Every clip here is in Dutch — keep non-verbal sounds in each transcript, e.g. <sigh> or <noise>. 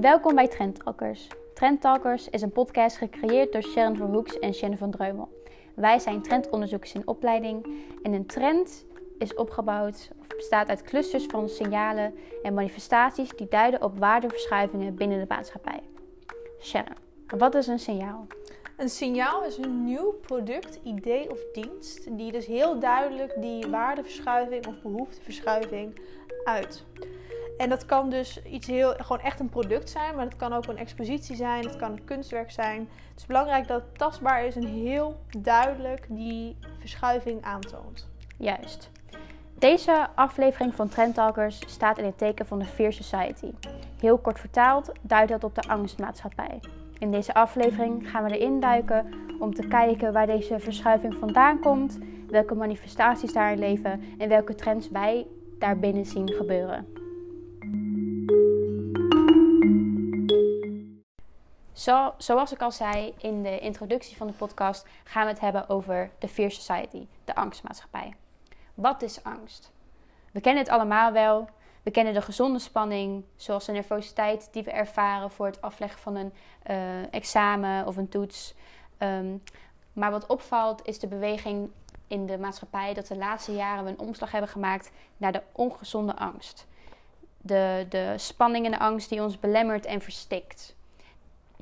Welkom bij Trend Talkers. Trend Talkers is een podcast gecreëerd door Sharon Verhoeks en Shannon van Dreumel. Wij zijn trendonderzoekers in opleiding en een trend is opgebouwd of bestaat uit clusters van signalen en manifestaties die duiden op waardeverschuivingen binnen de maatschappij. Sharon, wat is een signaal? Een signaal is een nieuw product, idee of dienst die dus heel duidelijk die waardeverschuiving of behoefteverschuiving uit. En dat kan dus iets heel, gewoon echt een product zijn, maar het kan ook een expositie zijn, het kan een kunstwerk zijn. Het is belangrijk dat het tastbaar is en heel duidelijk die verschuiving aantoont. Juist. Deze aflevering van Trend Talkers staat in het teken van de Fear Society. Heel kort vertaald duidt dat op de angstmaatschappij. In deze aflevering gaan we erin duiken om te kijken waar deze verschuiving vandaan komt, welke manifestaties daarin leven en welke trends wij daarbinnen zien gebeuren. Zo, zoals ik al zei in de introductie van de podcast, gaan we het hebben over de Fear Society, de angstmaatschappij. Wat is angst? We kennen het allemaal wel. We kennen de gezonde spanning, zoals de nervositeit die we ervaren voor het afleggen van een uh, examen of een toets. Um, maar wat opvalt is de beweging in de maatschappij dat de laatste jaren we een omslag hebben gemaakt naar de ongezonde angst. De, de spanning en de angst die ons belemmert en verstikt.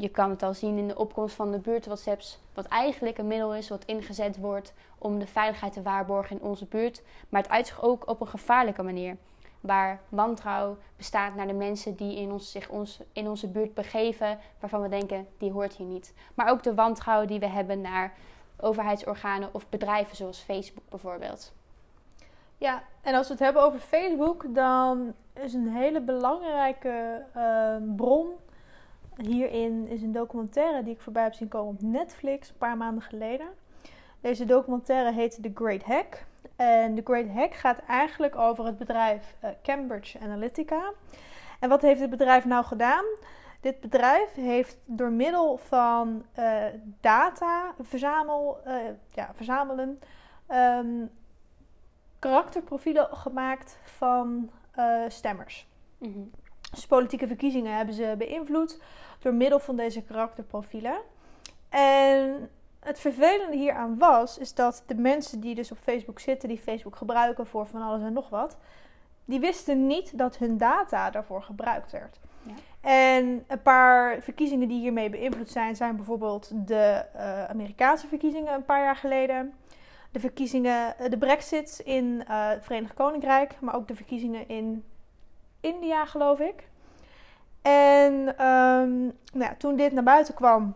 Je kan het al zien in de opkomst van de buurt-WhatsApps, wat eigenlijk een middel is wat ingezet wordt om de veiligheid te waarborgen in onze buurt. Maar het uit zich ook op een gevaarlijke manier waar wantrouwen bestaat naar de mensen die in ons, zich ons, in onze buurt begeven, waarvan we denken, die hoort hier niet. Maar ook de wantrouwen die we hebben naar overheidsorganen of bedrijven zoals Facebook bijvoorbeeld. Ja, en als we het hebben over Facebook, dan is een hele belangrijke uh, bron hierin is een documentaire die ik voorbij heb zien komen op Netflix een paar maanden geleden. Deze documentaire heet The Great Hack. En The Great Hack gaat eigenlijk over het bedrijf uh, Cambridge Analytica. En wat heeft dit bedrijf nou gedaan? Dit bedrijf heeft door middel van uh, data verzamel, uh, ja, verzamelen um, karakterprofielen gemaakt van stemmers. Mm. Dus politieke verkiezingen hebben ze beïnvloed door middel van deze karakterprofielen. En het vervelende hieraan was, is dat de mensen die dus op Facebook zitten, die Facebook gebruiken voor van alles en nog wat, die wisten niet dat hun data daarvoor gebruikt werd. Ja. En een paar verkiezingen die hiermee beïnvloed zijn, zijn bijvoorbeeld de uh, Amerikaanse verkiezingen een paar jaar geleden. De verkiezingen, de Brexit in uh, het Verenigd Koninkrijk, maar ook de verkiezingen in India, geloof ik. En um, nou ja, toen dit naar buiten kwam,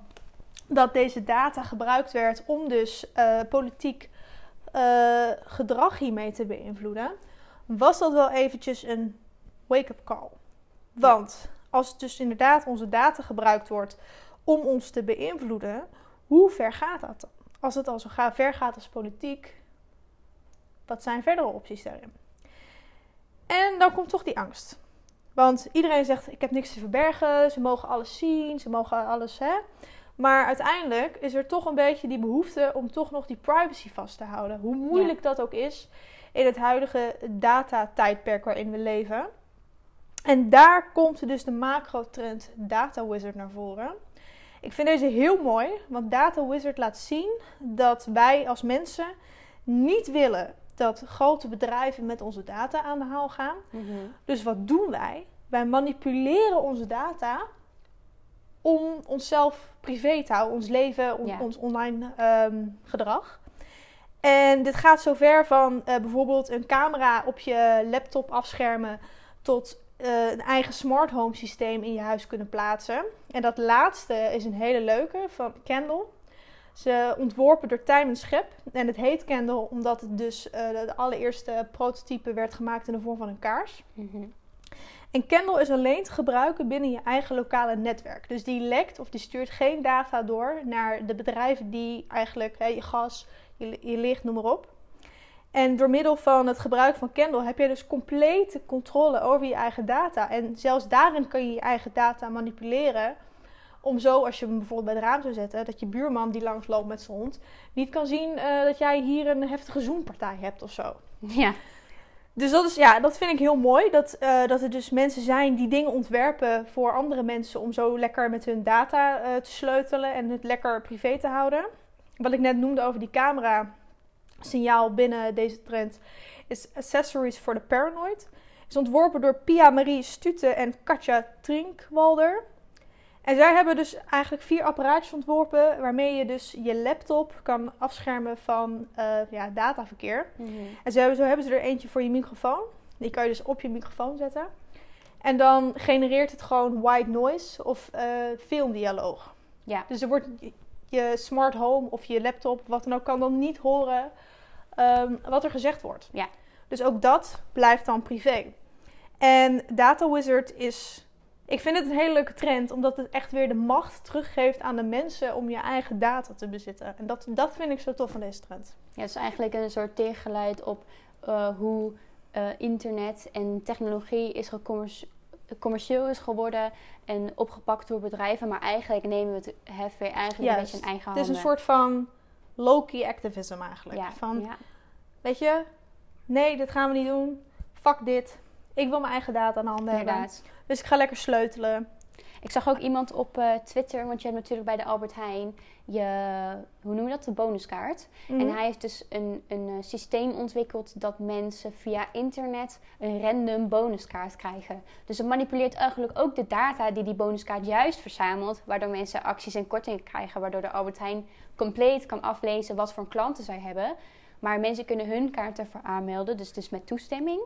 dat deze data gebruikt werd om dus uh, politiek uh, gedrag hiermee te beïnvloeden, was dat wel eventjes een wake-up call. Want als dus inderdaad onze data gebruikt wordt om ons te beïnvloeden, hoe ver gaat dat dan? Als het al zo ver gaat als politiek, wat zijn verdere opties daarin? En dan komt toch die angst. Want iedereen zegt: Ik heb niks te verbergen, ze mogen alles zien, ze mogen alles. Hè? Maar uiteindelijk is er toch een beetje die behoefte om toch nog die privacy vast te houden. Hoe moeilijk dat ook is in het huidige data-tijdperk waarin we leven. En daar komt dus de macro-trend Data Wizard naar voren. Ik vind deze heel mooi, want Data Wizard laat zien dat wij als mensen niet willen dat grote bedrijven met onze data aan de haal gaan. Mhm. Dus wat doen wij? Wij manipuleren onze data om onszelf privé te houden, ons leven, ons online um, gedrag. En dit gaat zover van uh, bijvoorbeeld een camera op je laptop afschermen tot uh, een eigen smart home systeem in je huis kunnen plaatsen. En dat laatste is een hele leuke van Candle. Ze ontworpen door Tijmen Schep. En het heet Candle omdat het dus uh, de allereerste prototype werd gemaakt in de vorm van een kaars. Mm -hmm. En Candle is alleen te gebruiken binnen je eigen lokale netwerk. Dus die lekt of die stuurt geen data door naar de bedrijven die eigenlijk hè, je gas, je, je licht, noem maar op. En door middel van het gebruik van Candle heb je dus complete controle over je eigen data. En zelfs daarin kan je je eigen data manipuleren. Om zo, als je hem bijvoorbeeld bij het raam zou zetten, dat je buurman die langs loopt met zijn hond niet kan zien uh, dat jij hier een heftige zoenpartij hebt of zo. Ja. Dus dat, is, ja, dat vind ik heel mooi. Dat, eh, dat er dus mensen zijn die dingen ontwerpen voor andere mensen om zo lekker met hun data eh, te sleutelen en het lekker privé te houden. Wat ik net noemde over die camera signaal binnen deze trend is Accessories for the Paranoid. Is ontworpen door Pia Marie Stute en Katja Trinkwalder. En zij hebben dus eigenlijk vier apparaatjes ontworpen waarmee je dus je laptop kan afschermen van uh, ja, dataverkeer. Mhm. En zo hebben, zo hebben ze er eentje voor je microfoon. Die kan je dus op je microfoon zetten. En dan genereert het gewoon white noise of eh, filmdialoog. Ja. Dus er wordt je smart home of je laptop, wat dan ook, kan dan niet horen ehm, wat er gezegd wordt. Ja. Dus ook dat blijft dan privé. En Data Wizard is. Ik vind het een hele leuke trend, omdat het echt weer de macht teruggeeft aan de mensen om je eigen data te bezitten. En dat, dat vind ik zo tof van deze trend. Ja, het is eigenlijk een soort tegengeluid op eh, hoe eh, internet en technologie is gecommerci- commercieel is geworden en opgepakt door bedrijven. Maar eigenlijk nemen we het hef weer eigenlijk een Juist. beetje in eigen Het is handen. een soort van low-key activism eigenlijk. ja, Van, ja. weet je, nee, dit gaan we niet doen. Fuck dit. Ik wil mijn eigen data aan handen hebben. Dus ik ga lekker sleutelen. Ik zag ook iemand op eh, Twitter, want je hebt natuurlijk bij de Albert Heijn je, hoe noem je dat, de bonuskaart. Mhm. En hij heeft dus een, een eh, systeem ontwikkeld dat mensen via internet een random bonuskaart krijgen. Dus het manipuleert eigenlijk ook de data die die bonuskaart juist verzamelt, waardoor mensen acties en kortingen krijgen, waardoor de Albert Heijn compleet kan aflezen wat voor klanten zij hebben. Maar mensen kunnen hun kaart ervoor aanmelden, dus, dus met toestemming.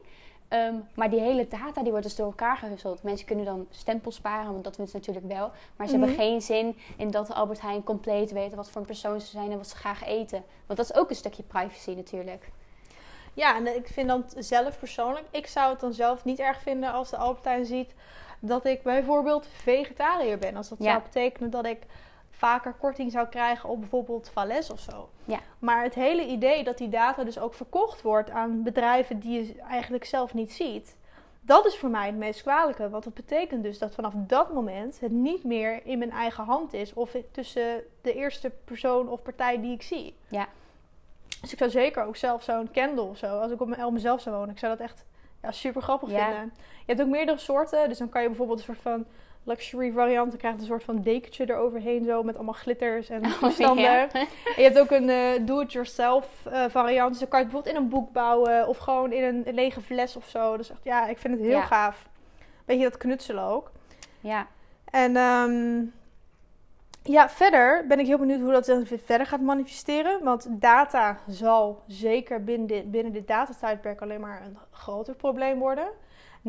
Ehm, maar die hele data die wordt dus door elkaar gehusteld. Mensen kunnen dan stempels sparen, want dat willen ze natuurlijk wel. Maar ze Mhm. hebben geen zin in dat Albert Heijn compleet weet wat voor een persoon ze zijn en wat ze graag eten. Want dat is ook een stukje privacy natuurlijk. Ja, en ik vind dan zelf persoonlijk, ik zou het dan zelf niet erg vinden als de Albert Heijn ziet dat ik bijvoorbeeld vegetariër ben. Als dat Ja. zou betekenen dat ik vaker korting zou krijgen op bijvoorbeeld Vales of zo. Ja. Maar het hele idee dat die data dus ook verkocht wordt aan bedrijven die je eigenlijk zelf niet ziet, dat is voor mij het meest kwalijke. Want dat betekent dus dat vanaf dat moment het niet meer in mijn eigen hand is of tussen de eerste persoon of partij die ik zie. Ja. Dus ik zou zeker ook zelf zo'n candle of zo, als ik op, mijn, op mezelf zou wonen, ik zou dat echt ja, super grappig Ja. vinden. Je hebt ook meerdere soorten, dus dan kan je bijvoorbeeld een soort van luxury variant, dan krijg je een soort van dekentje eroverheen zo met allemaal glitters en <laughs> toestanden. Ja. <laughs> En je hebt ook een eh, do-it-yourself eh, variant, dus dan kan je het bijvoorbeeld in een boek bouwen of gewoon in een, lege fles of zo. Dus echt, ja, ik vind het heel Ja. gaaf. Beetje dat knutselen ook. ja. En ehm, ja, verder ben ik heel benieuwd hoe dat verder gaat manifesteren. Want data zal zeker binnen dit, binnen dit datatijdperk alleen maar een groter probleem worden.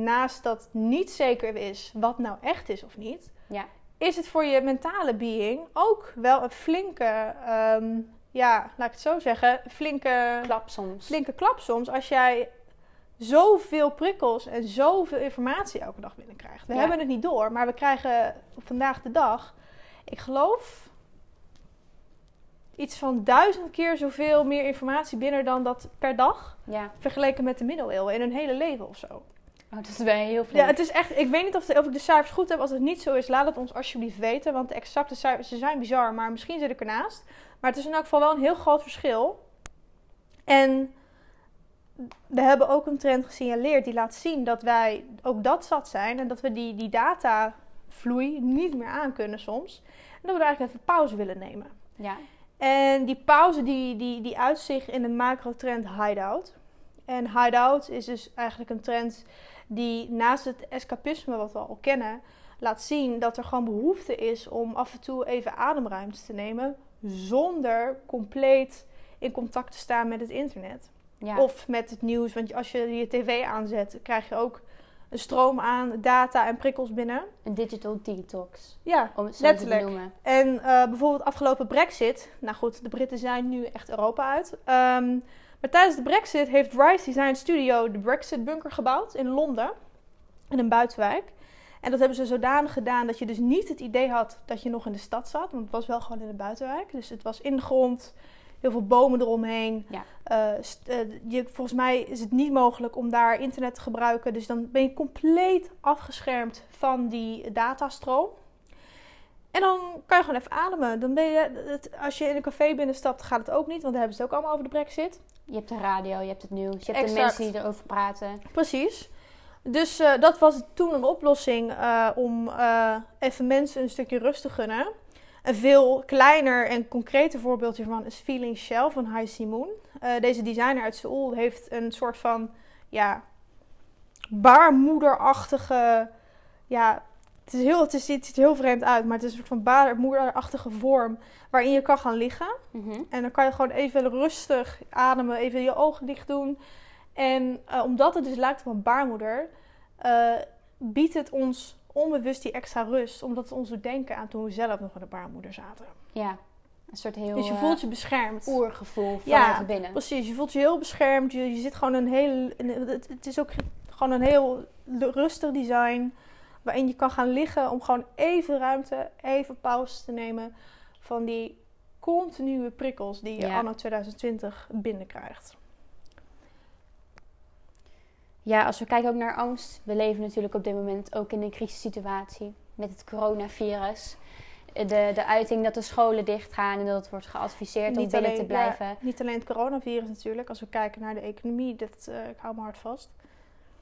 Naast dat niet zeker is wat nou echt is of niet, Ja. is het voor je mentale being ook wel een flinke, ehm, ja, laat ik het zo zeggen, flinke Klap soms. flinke klap soms als jij zoveel prikkels en zoveel informatie elke dag binnenkrijgt. We Ja. hebben het niet door, maar we krijgen vandaag de dag, ik geloof, iets van duizend keer zoveel meer informatie binnen dan dat per dag, Ja. vergeleken met de middeleeuwen in hun hele leven of zo. Oh, dat is wel heel flink. Ja, het is echt, ik weet niet of, de- of ik de cijfers goed heb. Als het niet zo is, laat het ons alsjeblieft weten, want de exacte cijfers ze zijn bizar, maar misschien zit ik ernaast. Maar het is in elk geval wel een heel groot verschil. En we hebben ook een trend gesignaleerd die laat zien dat wij ook dat zat zijn. En dat we die, die datavloei niet meer aankunnen soms. En dat we er eigenlijk even pauze willen nemen. Ja. En die pauze die, die, die uit zich in de macro-trend hideout. En hideout is dus eigenlijk een trend die naast het escapisme wat we al kennen... laat zien dat er gewoon behoefte is om af en toe even ademruimte te nemen... zonder compleet in contact te staan met het internet. Ja. Of met het nieuws. Want als je je tv aanzet, krijg je ook een stroom aan data en prikkels binnen. Een digital detox. Ja, Om het zo Letterlijk. te en eh, bijvoorbeeld afgelopen Brexit. Nou goed, de Britten zijn nu echt Europa uit. Ehm, maar tijdens de Brexit heeft Rise Design Studio de Brexit Bunker gebouwd in Londen. In een buitenwijk. En dat hebben ze zodanig gedaan dat je dus niet het idee had dat je nog in de stad zat. Want het was wel gewoon in de buitenwijk. Dus het was in de grond. Heel veel bomen eromheen. Ja. Eh, eh, je, volgens mij is het niet mogelijk om daar internet te gebruiken. Dus dan ben je compleet afgeschermd van die datastroom. En dan kan je gewoon even ademen. Dan ben je, het, als je in een café binnenstapt, gaat het ook niet. Want daar hebben ze het ook allemaal over de brexit. Je hebt de radio, je hebt het nieuws, je hebt de mensen die erover praten. Precies. Dus eh, dat was toen een oplossing eh, om eh, even mensen een stukje rust te gunnen. Een veel kleiner en concreter voorbeeld hiervan is Feeling Shell van Hai Simoon. Deze designer uit Seoul heeft een soort van ja, baarmoederachtige. Ja, het, is heel, het, is, het ziet er heel vreemd uit, maar het is een soort van baarmoederachtige vorm waarin je kan gaan liggen. Mhm. En dan kan je gewoon even rustig ademen, even je ogen dicht doen. En eh, omdat het dus lijkt op een baarmoeder, eh, biedt het ons onbewust die extra rust. Omdat het ons doet denken aan toen we zelf nog in de baarmoeder zaten. Ja, een soort heel dus je eh, voelt je beschermd. oergevoel Ja, vanuit binnen. Precies, je voelt je heel beschermd. Je, je zit gewoon een heel. het is ook gewoon een heel rustig design. Waarin je kan gaan liggen om gewoon even ruimte, even pauze te nemen van die continue prikkels die je Ja. anno 2020 binnenkrijgt. Ja, als we kijken ook naar angst. We leven natuurlijk op dit moment ook in een crisissituatie met het coronavirus. De, de uiting dat de scholen dichtgaan en dat het wordt geadviseerd om binnen te blijven. ja, niet alleen het coronavirus natuurlijk. Als we kijken naar de economie, dat, eh, ik hou me hard vast. <laughs>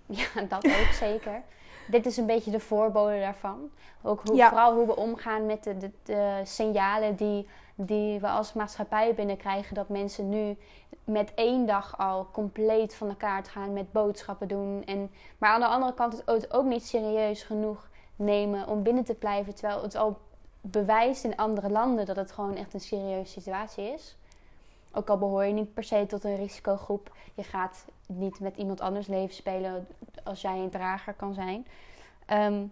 Ja, dat ook zeker. Dit is een beetje de voorbode daarvan. Ook hoe, Ja. vooral hoe we omgaan met de, de, de signalen die, die we als maatschappij binnenkrijgen. Dat mensen nu met één dag al compleet van de kaart gaan met boodschappen doen. En, maar aan de andere kant het ook, ook niet serieus genoeg nemen om binnen te blijven. Terwijl het al bewijst in andere landen dat het gewoon echt een serieuze situatie is. Ook al behoor je niet per se tot een risicogroep. Je gaat niet met iemand anders leven spelen als jij een drager kan zijn. Ehm,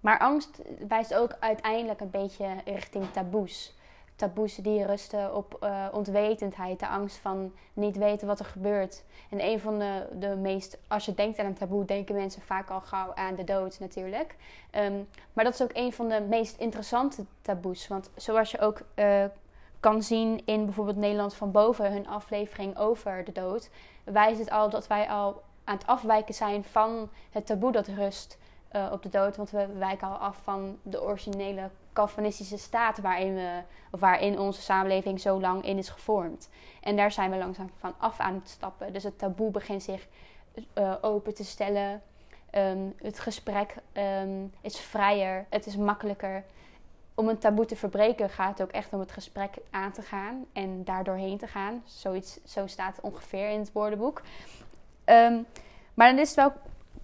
maar angst wijst ook uiteindelijk een beetje richting taboes. Taboes die rusten op eh, onwetendheid, de angst van niet weten wat er gebeurt. En een van de, de meest, als je denkt aan een taboe, denken mensen vaak al gauw aan de dood natuurlijk. Ehm, maar dat is ook een van de meest interessante taboes. Want zoals je ook eh, kan zien in bijvoorbeeld Nederland van boven, hun aflevering over de dood, wijst het al dat wij al aan het afwijken zijn van het taboe dat rust eh, op de dood. Want we wijken al af van de originele Calvinistische staat waarin, we, of waarin onze samenleving zo lang in is gevormd. En daar zijn we langzaam van af aan het stappen. Dus het taboe begint zich eh, open te stellen. Ehm, het gesprek ehm, is vrijer, het is makkelijker. Om een taboe te verbreken gaat het ook echt om het gesprek aan te gaan en daar doorheen te gaan. Zoiets, zo staat het ongeveer in het woordenboek. Ehm, maar dan is het wel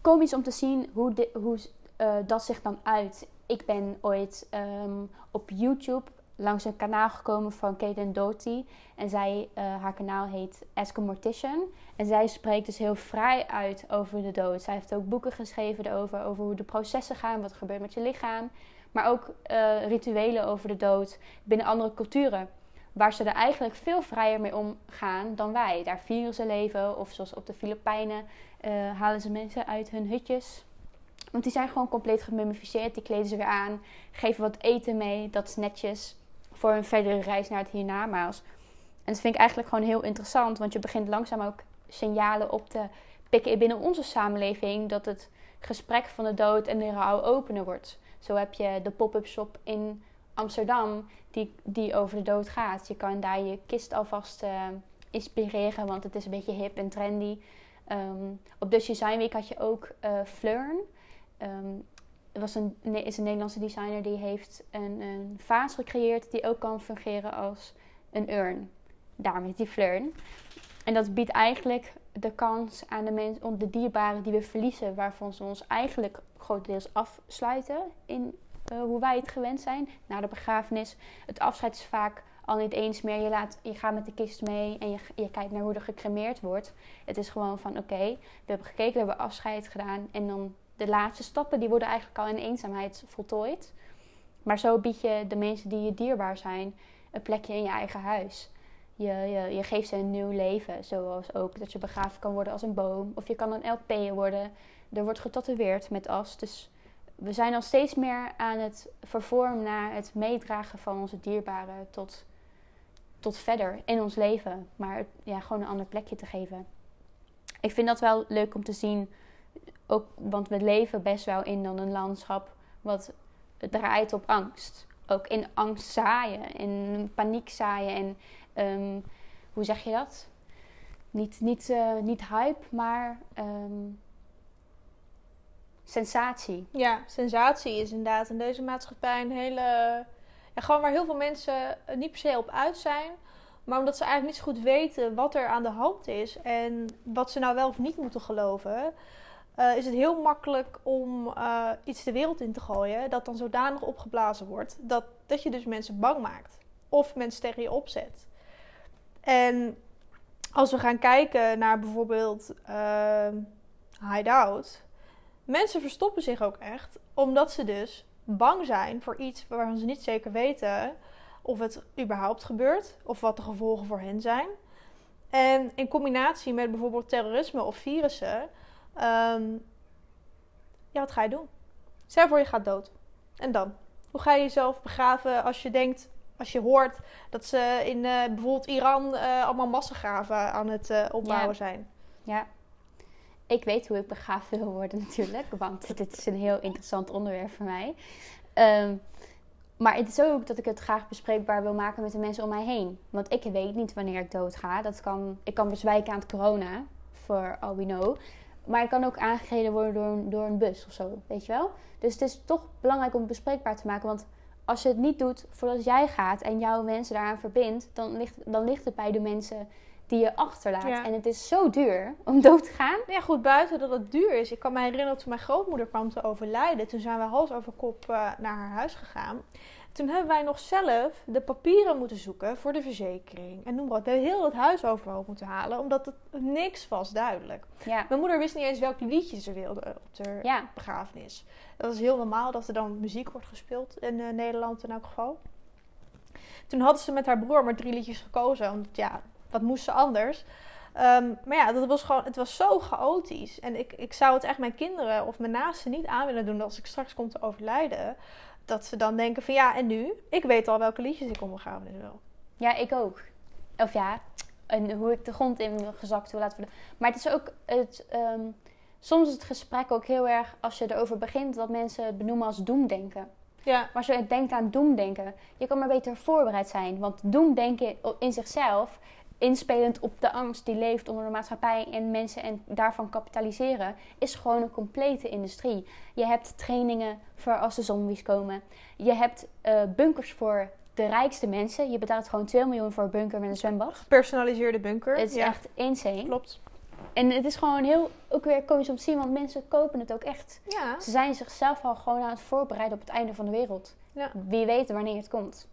komisch om te zien hoe, hoe eh, dat zich dan uit. Ik ben ooit ehm, op YouTube langs een kanaal gekomen van Caitlin Doty. En zij, eh, haar kanaal heet Ask a Mortician. En zij spreekt dus heel vrij uit over de dood. Zij heeft ook boeken geschreven erover, over hoe de processen gaan, wat er gebeurt met je lichaam. Maar ook eh, rituelen over de dood binnen andere culturen. Waar ze er eigenlijk veel vrijer mee omgaan dan wij. Daar vieren ze leven. Of zoals op de Filipijnen eh, halen ze mensen uit hun hutjes. Want die zijn gewoon compleet gemummificeerd. Die kleden ze weer aan. Geven wat eten mee. Dat is netjes. Voor een verdere reis naar het hiernamaals. En dat vind ik eigenlijk gewoon heel interessant. Want je begint langzaam ook signalen op te pikken binnen onze samenleving. Dat het gesprek van de dood en de rouw opener wordt. Zo heb je de pop-up shop in Amsterdam die, die over de dood gaat. Je kan daar je kist alvast eh, inspireren, want het is een beetje hip en trendy. Ehm, op Dutch Design Week had je ook eh Fleur. er was een, is een Nederlandse designer die heeft een, een vaas gecreëerd die ook kan fungeren als een urn. Daarom heet die Fleur. En dat biedt eigenlijk de kans aan de, mensen, de dierbaren die we verliezen, waarvan ze ons eigenlijk grotendeels afsluiten in uh, hoe wij het gewend zijn na de begrafenis. Het afscheid is vaak al niet eens meer. Je, laat, je gaat met de kist mee en je, je kijkt naar hoe er gecremeerd wordt. Het is gewoon van oké, we hebben gekeken, we hebben afscheid gedaan. En dan de laatste stappen, die worden eigenlijk al in eenzaamheid voltooid. Maar zo bied je de mensen die je dierbaar zijn een plekje in je eigen huis. Je, je, je geeft ze een nieuw leven. Zoals ook dat je begraven kan worden als een boom. Of je kan een LP worden. Er wordt getatoeëerd met as. Dus we zijn al steeds meer aan het vervormen naar het meedragen van onze dierbaren tot, tot verder in ons leven. Maar ja, gewoon een ander plekje te geven. Ik vind dat wel leuk om te zien. Ook, want we leven best wel in dan een landschap wat draait op angst. Ook in angst zaaien, in paniek zaaien en um, hoe zeg je dat? niet, niet, eh, niet hype, maar ehm, sensatie. Ja, sensatie is inderdaad in deze maatschappij een hele. Ja, gewoon waar heel veel mensen niet per se op uit zijn. Maar omdat ze eigenlijk niet zo goed weten wat er aan de hand is en wat ze nou wel of niet moeten geloven, uh, is het heel makkelijk om uh, iets de wereld in te gooien dat dan zodanig opgeblazen wordt dat, dat je dus mensen bang maakt of mensen tegen je opzet. En als we gaan kijken naar bijvoorbeeld uh, Hideout, mensen verstoppen zich ook echt omdat ze dus bang zijn voor iets waarvan ze niet zeker weten of het überhaupt gebeurt of wat de gevolgen voor hen zijn. En in combinatie met bijvoorbeeld terrorisme of virussen, um, ja, wat ga je doen? Stel voor je gaat dood. En dan? Hoe ga je jezelf begraven als je denkt, als je hoort dat ze in uh, bijvoorbeeld Iran uh, allemaal massagraven aan het uh, opbouwen Ja. zijn? Ja. Ik weet hoe ik begraven wil worden <laughs> natuurlijk, want dit is een heel interessant onderwerp voor mij. Ehm, maar het is ook dat ik het graag bespreekbaar wil maken met de mensen om mij heen. Want ik weet niet wanneer ik dood ga. Dat kan, ik kan bezwijken aan het corona, voor all we know. Maar ik kan ook aangereden worden door, een- door een bus of zo, weet je wel? Dus het is toch belangrijk om het bespreekbaar te maken. Want als je het niet doet voordat jij gaat en jouw mensen daaraan verbindt... dan ligt, dan ligt het bij de mensen die je achterlaat. Ja. En het is zo duur om dood te gaan. Ja, goed, buiten dat het duur is. Ik kan me herinneren toen mijn grootmoeder kwam te overlijden. Toen zijn we hals over kop eh, naar haar huis gegaan. Toen hebben wij nog zelf de papieren moeten zoeken voor de verzekering. En noem maar wat. We hebben heel het huis overhoop moeten halen, omdat het niks was duidelijk. Ja, Mijn moeder wist niet eens welke liedjes ze wilde op de ja. begrafenis. Dat is heel normaal dat er dan muziek wordt gespeeld in eh, Nederland in elk geval. Toen had ze met haar broer maar drie liedjes gekozen. Want ja, wat moest ze anders? Ehm, maar ja, dat was gewoon, het was zo chaotisch. En ik, ik zou het echt mijn kinderen of mijn naasten niet aan willen doen als ik straks kom te overlijden. Dat ze dan denken van ja, en nu? Ik weet al welke liedjes ik op mijn wil. Ja, ik ook. Of ja, en hoe ik de grond in gezakt wil laten worden. Maar het is ook het. ehm, soms is het gesprek ook heel erg, als je erover begint, dat mensen het benoemen als doemdenken. Ja, Maar als je denkt aan doemdenken, je kan maar beter voorbereid zijn. Want doemdenken in zichzelf, inspelend op de angst die leeft onder de maatschappij en mensen en daarvan kapitaliseren, is gewoon een complete industrie. Je hebt trainingen voor als de zombies komen. Je hebt eh, bunkers voor de rijkste mensen. Je betaalt gewoon 2 miljoen voor een bunker met een zwembad. gepersonaliseerde bunker. Het is ja, echt insane. klopt. En het is gewoon heel, ook weer komisch om te zien, want mensen kopen het ook echt. Ja, Ze zijn zichzelf al gewoon aan het voorbereiden op het einde van de wereld. Ja. Wie weet wanneer het komt.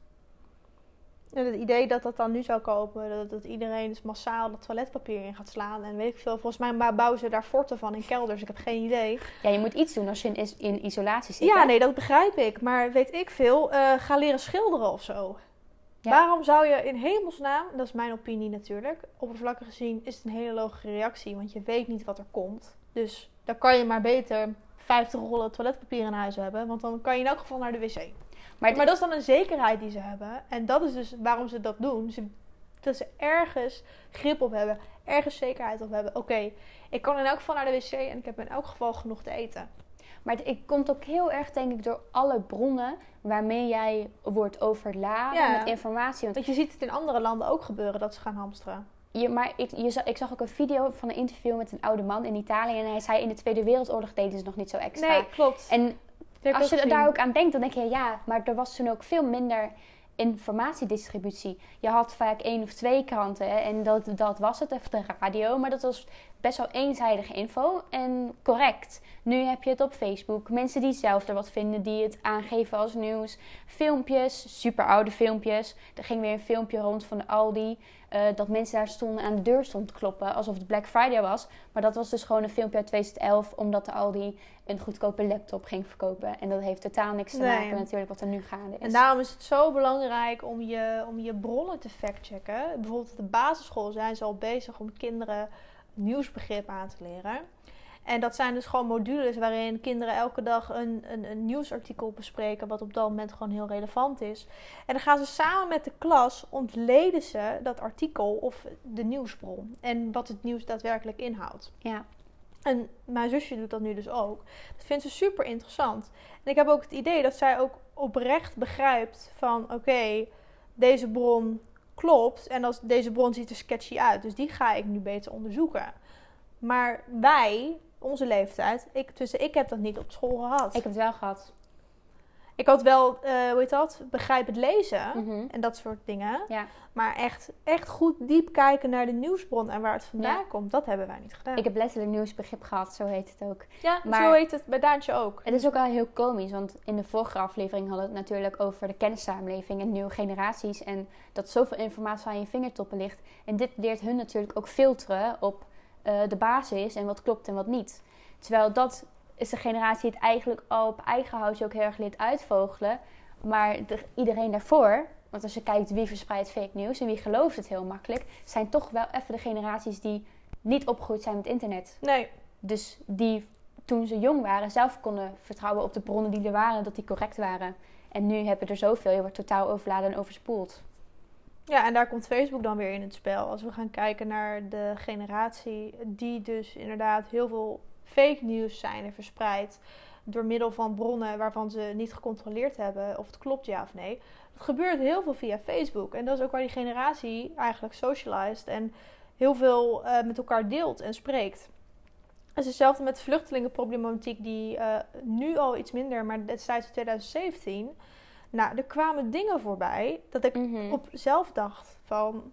En het idee dat dat dan nu zou kopen, dat, dat iedereen dus massaal dat toiletpapier in gaat slaan en weet ik veel. Volgens mij bouwen ze daar forten van in kelders. Ik heb geen idee. Ja, je moet iets doen als je in, is- in isolatie zit. Ja, hè? nee, dat begrijp ik. Maar weet ik veel, eh, ga leren schilderen of zo. Ja. Waarom zou je in hemelsnaam, dat is mijn opinie natuurlijk, oppervlakkig gezien is het een hele logische reactie, want je weet niet wat er komt. Dus dan kan je maar beter 50 rollen toiletpapier in huis hebben, want dan kan je in elk geval naar de wc. Maar, Maar dat is dan een zekerheid die ze hebben. En dat is dus waarom ze dat doen. Ze, dat ze ergens grip op hebben. Ergens zekerheid op hebben. Oké, ik kan in elk geval naar de wc en ik heb in elk geval genoeg te eten. maar het, het komt ook heel erg, denk ik, door alle bronnen waarmee jij wordt overladen Ja. met informatie. Want Want je ziet het in andere landen ook gebeuren dat ze gaan hamsteren. je, maar ik, je, ik zag ook een video van een interview met een oude man in Italië. En hij zei in de Tweede Wereldoorlog deden ze nog niet zo extra. Nee, klopt. En als je gezien. daar ook aan denkt, dan denk je ja, maar er was toen ook veel minder informatiedistributie. Je had vaak één of twee kranten hè, en dat, dat was het, of de radio, maar dat was best wel eenzijdige info en correct. Nu heb je het op Facebook, mensen die zelf er wat vinden, die het aangeven als nieuws. Filmpjes, super oude filmpjes. Er ging weer een filmpje rond van de Aldi, eh, dat mensen daar stonden aan de deur stonden te kloppen, alsof het Black Friday was. Maar dat was dus gewoon een filmpje uit 2011, omdat de Aldi een goedkope laptop ging verkopen. En dat heeft totaal niks te Nee. maken natuurlijk wat er nu gaande is. En daarom is het zo belangrijk om je, om je bronnen te factchecken. Bijvoorbeeld op de basisschool zijn ze al bezig om kinderen nieuwsbegrip aan te leren. En dat zijn dus gewoon modules waarin kinderen elke dag een, een, een nieuwsartikel bespreken, wat op dat moment gewoon heel relevant is. En dan gaan ze samen met de klas ontleden ze dat artikel of de nieuwsbron en wat het nieuws daadwerkelijk inhoudt. Ja, En mijn zusje doet dat nu dus ook. Dat vindt ze super interessant. En ik heb ook het idee dat zij ook oprecht begrijpt van... oké, deze bron klopt. En als deze bron ziet er sketchy uit. Dus die ga ik nu beter onderzoeken. Maar wij, onze leeftijd, ik, tussen, ik heb dat niet op school gehad. Ik heb het wel gehad. Ik had wel, eh, hoe heet dat, begrijp het lezen Mhm. en dat soort dingen. Ja. Maar echt, echt goed diep kijken naar de nieuwsbron en waar het vandaan Ja. komt, dat hebben wij niet gedaan. Ik heb letterlijk nieuwsbegrip gehad, zo heet het ook. ja, maar- zo heet het bij Daantje ook. Het is ook wel heel komisch, want in de vorige aflevering hadden we het natuurlijk over de kennissamenleving en nieuwe generaties. En dat zoveel informatie aan je vingertoppen ligt. En dit leert hun natuurlijk ook filteren op eh, de basis en wat klopt en wat niet. Terwijl dat is de generatie die het eigenlijk al op eigen houtje ook heel erg leert uitvogelen. Maar de- iedereen daarvoor, want als je kijkt wie verspreidt fake news en wie gelooft het heel makkelijk, zijn toch wel even de generaties die niet opgegroeid zijn met internet. Nee, Dus die toen ze jong waren zelf konden vertrouwen op de bronnen die er waren, dat die correct waren. En nu heb je er zoveel, je wordt totaal overladen en overspoeld. Ja, en daar komt Facebook dan weer in het spel. Als we gaan kijken naar de generatie die dus inderdaad heel veel fake news zijn er verspreid door middel van bronnen waarvan ze niet gecontroleerd hebben of het klopt ja of nee. Dat gebeurt heel veel via Facebook. En dat is ook waar die generatie eigenlijk socialized en heel veel eh, met elkaar deelt en spreekt. Het is hetzelfde met de vluchtelingenproblematiek die eh, nu al iets minder, maar destijds in 2017. Nou, er kwamen dingen voorbij dat ik Mhm. op zelf dacht van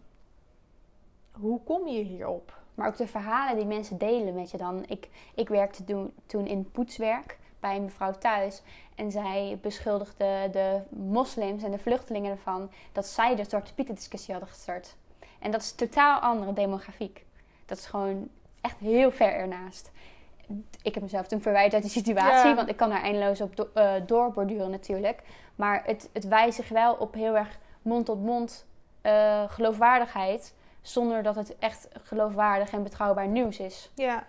hoe kom je hierop? Maar ook de verhalen die mensen delen met je dan. Ik, ik werkte toen, toen in poetswerk bij een mevrouw thuis. En zij beschuldigde de moslims en de vluchtelingen ervan dat zij de Zwarte Pieten discussie hadden gestart. En dat is totaal andere demografiek. Dat is gewoon echt heel ver ernaast. Ik heb mezelf toen verwijderd uit die situatie, Ja. want ik kan daar eindeloos op do- eh, doorborduren natuurlijk. Maar het, het wijst zich wel op heel erg mond-tot-mond eh, geloofwaardigheid, zonder dat het echt geloofwaardig en betrouwbaar nieuws is. Ja,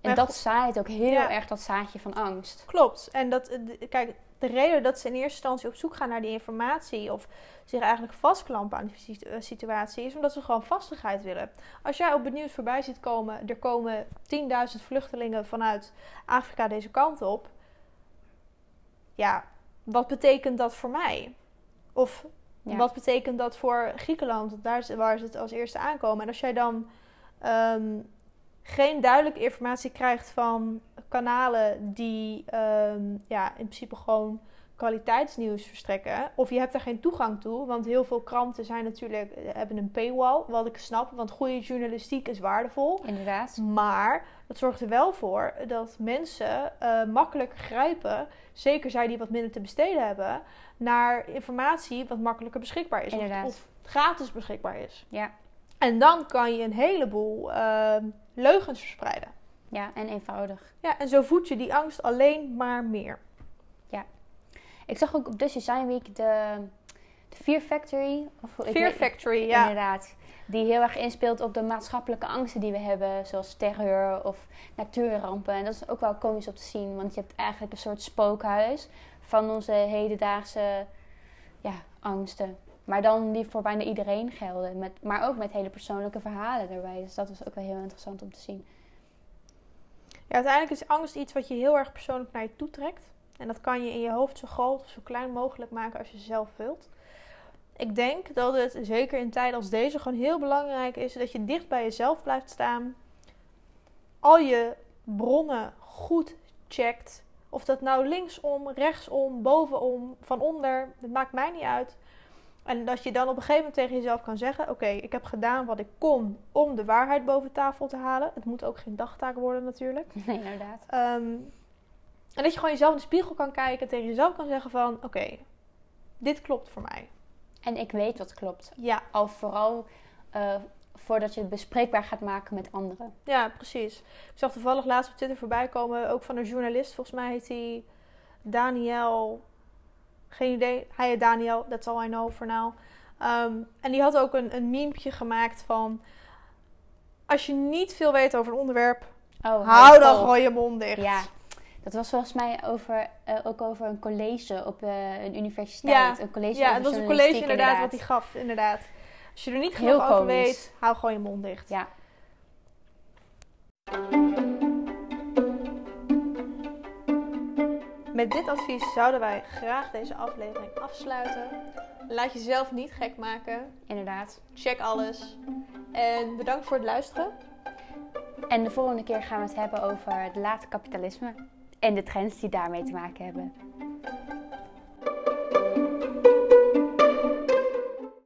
En dat zaait ook heel Ja. erg dat zaadje van angst. klopt. En dat, eh, kijk, de reden dat ze in eerste instantie op zoek gaan naar die informatie of zich eigenlijk vastklampen aan die eh, situatie is omdat ze gewoon vastigheid willen. Als jij op het nieuws voorbij ziet komen, er komen 10.000 vluchtelingen vanuit Afrika deze kant op. Ja, wat betekent dat voor mij? Of Wat betekent dat voor Griekenland? Daar waar ze het als eerste aankomen. En als jij dan ehm, geen duidelijke informatie krijgt van kanalen die ehm, ja, in principe gewoon kwaliteitsnieuws verstrekken. Of je hebt er geen toegang toe. Want heel veel kranten zijn natuurlijk, hebben een paywall. Wat ik snap, want goede journalistiek is waardevol. Inderdaad. Maar dat zorgt er wel voor dat mensen eh, makkelijker grijpen, zeker zij die wat minder te besteden hebben, naar informatie wat makkelijker beschikbaar is. Of gratis beschikbaar is. Ja. En dan kan je een heleboel ehm, leugens verspreiden. ja, en eenvoudig. Ja, en zo voed je die angst alleen maar meer. Ik zag ook op Dutch Design Week de, de Fear Factory. Of, Fear weet- Factory, ja. Inderdaad. Die heel erg inspeelt op de maatschappelijke angsten die we hebben. Zoals terreur of natuurrampen. En dat is ook wel komisch om te zien. Want je hebt eigenlijk een soort spookhuis van onze hedendaagse ja, angsten. Maar dan die voor bijna iedereen gelden. Met, maar ook met hele persoonlijke verhalen erbij. Dus dat was ook wel heel interessant om te zien. Ja, uiteindelijk is angst iets wat je heel erg persoonlijk naar je toe trekt. En dat kan je in je hoofd zo groot of zo klein mogelijk maken als je zelf wilt. Ik denk dat het zeker in tijden als deze gewoon heel belangrijk is dat je dicht bij jezelf blijft staan. Al je bronnen goed checkt. Of dat nou linksom, rechtsom, bovenom, van onder, het maakt mij niet uit. En dat je dan op een gegeven moment tegen jezelf kan zeggen: Oké, ik heb gedaan wat ik kon om de waarheid boven tafel te halen. Het moet ook geen dagtaak worden, natuurlijk. Nee, inderdaad. Ehm, en dat je gewoon jezelf in de spiegel kan kijken en tegen jezelf kan zeggen: van oké, dit klopt voor mij. En ik weet wat klopt. Ja, Al vooral eh, voordat je het bespreekbaar gaat maken met anderen. ja, precies. Ik zag toevallig laatst op Twitter voorbij komen, ook van een journalist. Volgens mij heet hij Daniel. Geen idee. Hij heet Daniel, that's all I know for now. Ehm, en die had ook een, een memepje gemaakt van... Als je niet veel weet over een onderwerp, Oh, hou dan gewoon je mond dicht. Ja, dat was volgens mij over, eh, ook over een college op eh, een universiteit. Ja, een college Ja, het was een college inderdaad, wat hij gaf, inderdaad. Als je er niet genoeg over weet, hou gewoon je mond dicht. Ja. Met dit advies zouden wij graag deze aflevering afsluiten. Laat jezelf niet gek maken. Inderdaad. Check alles. En bedankt voor het luisteren. En de volgende keer gaan we het hebben over het late kapitalisme en de trends die daarmee te maken hebben.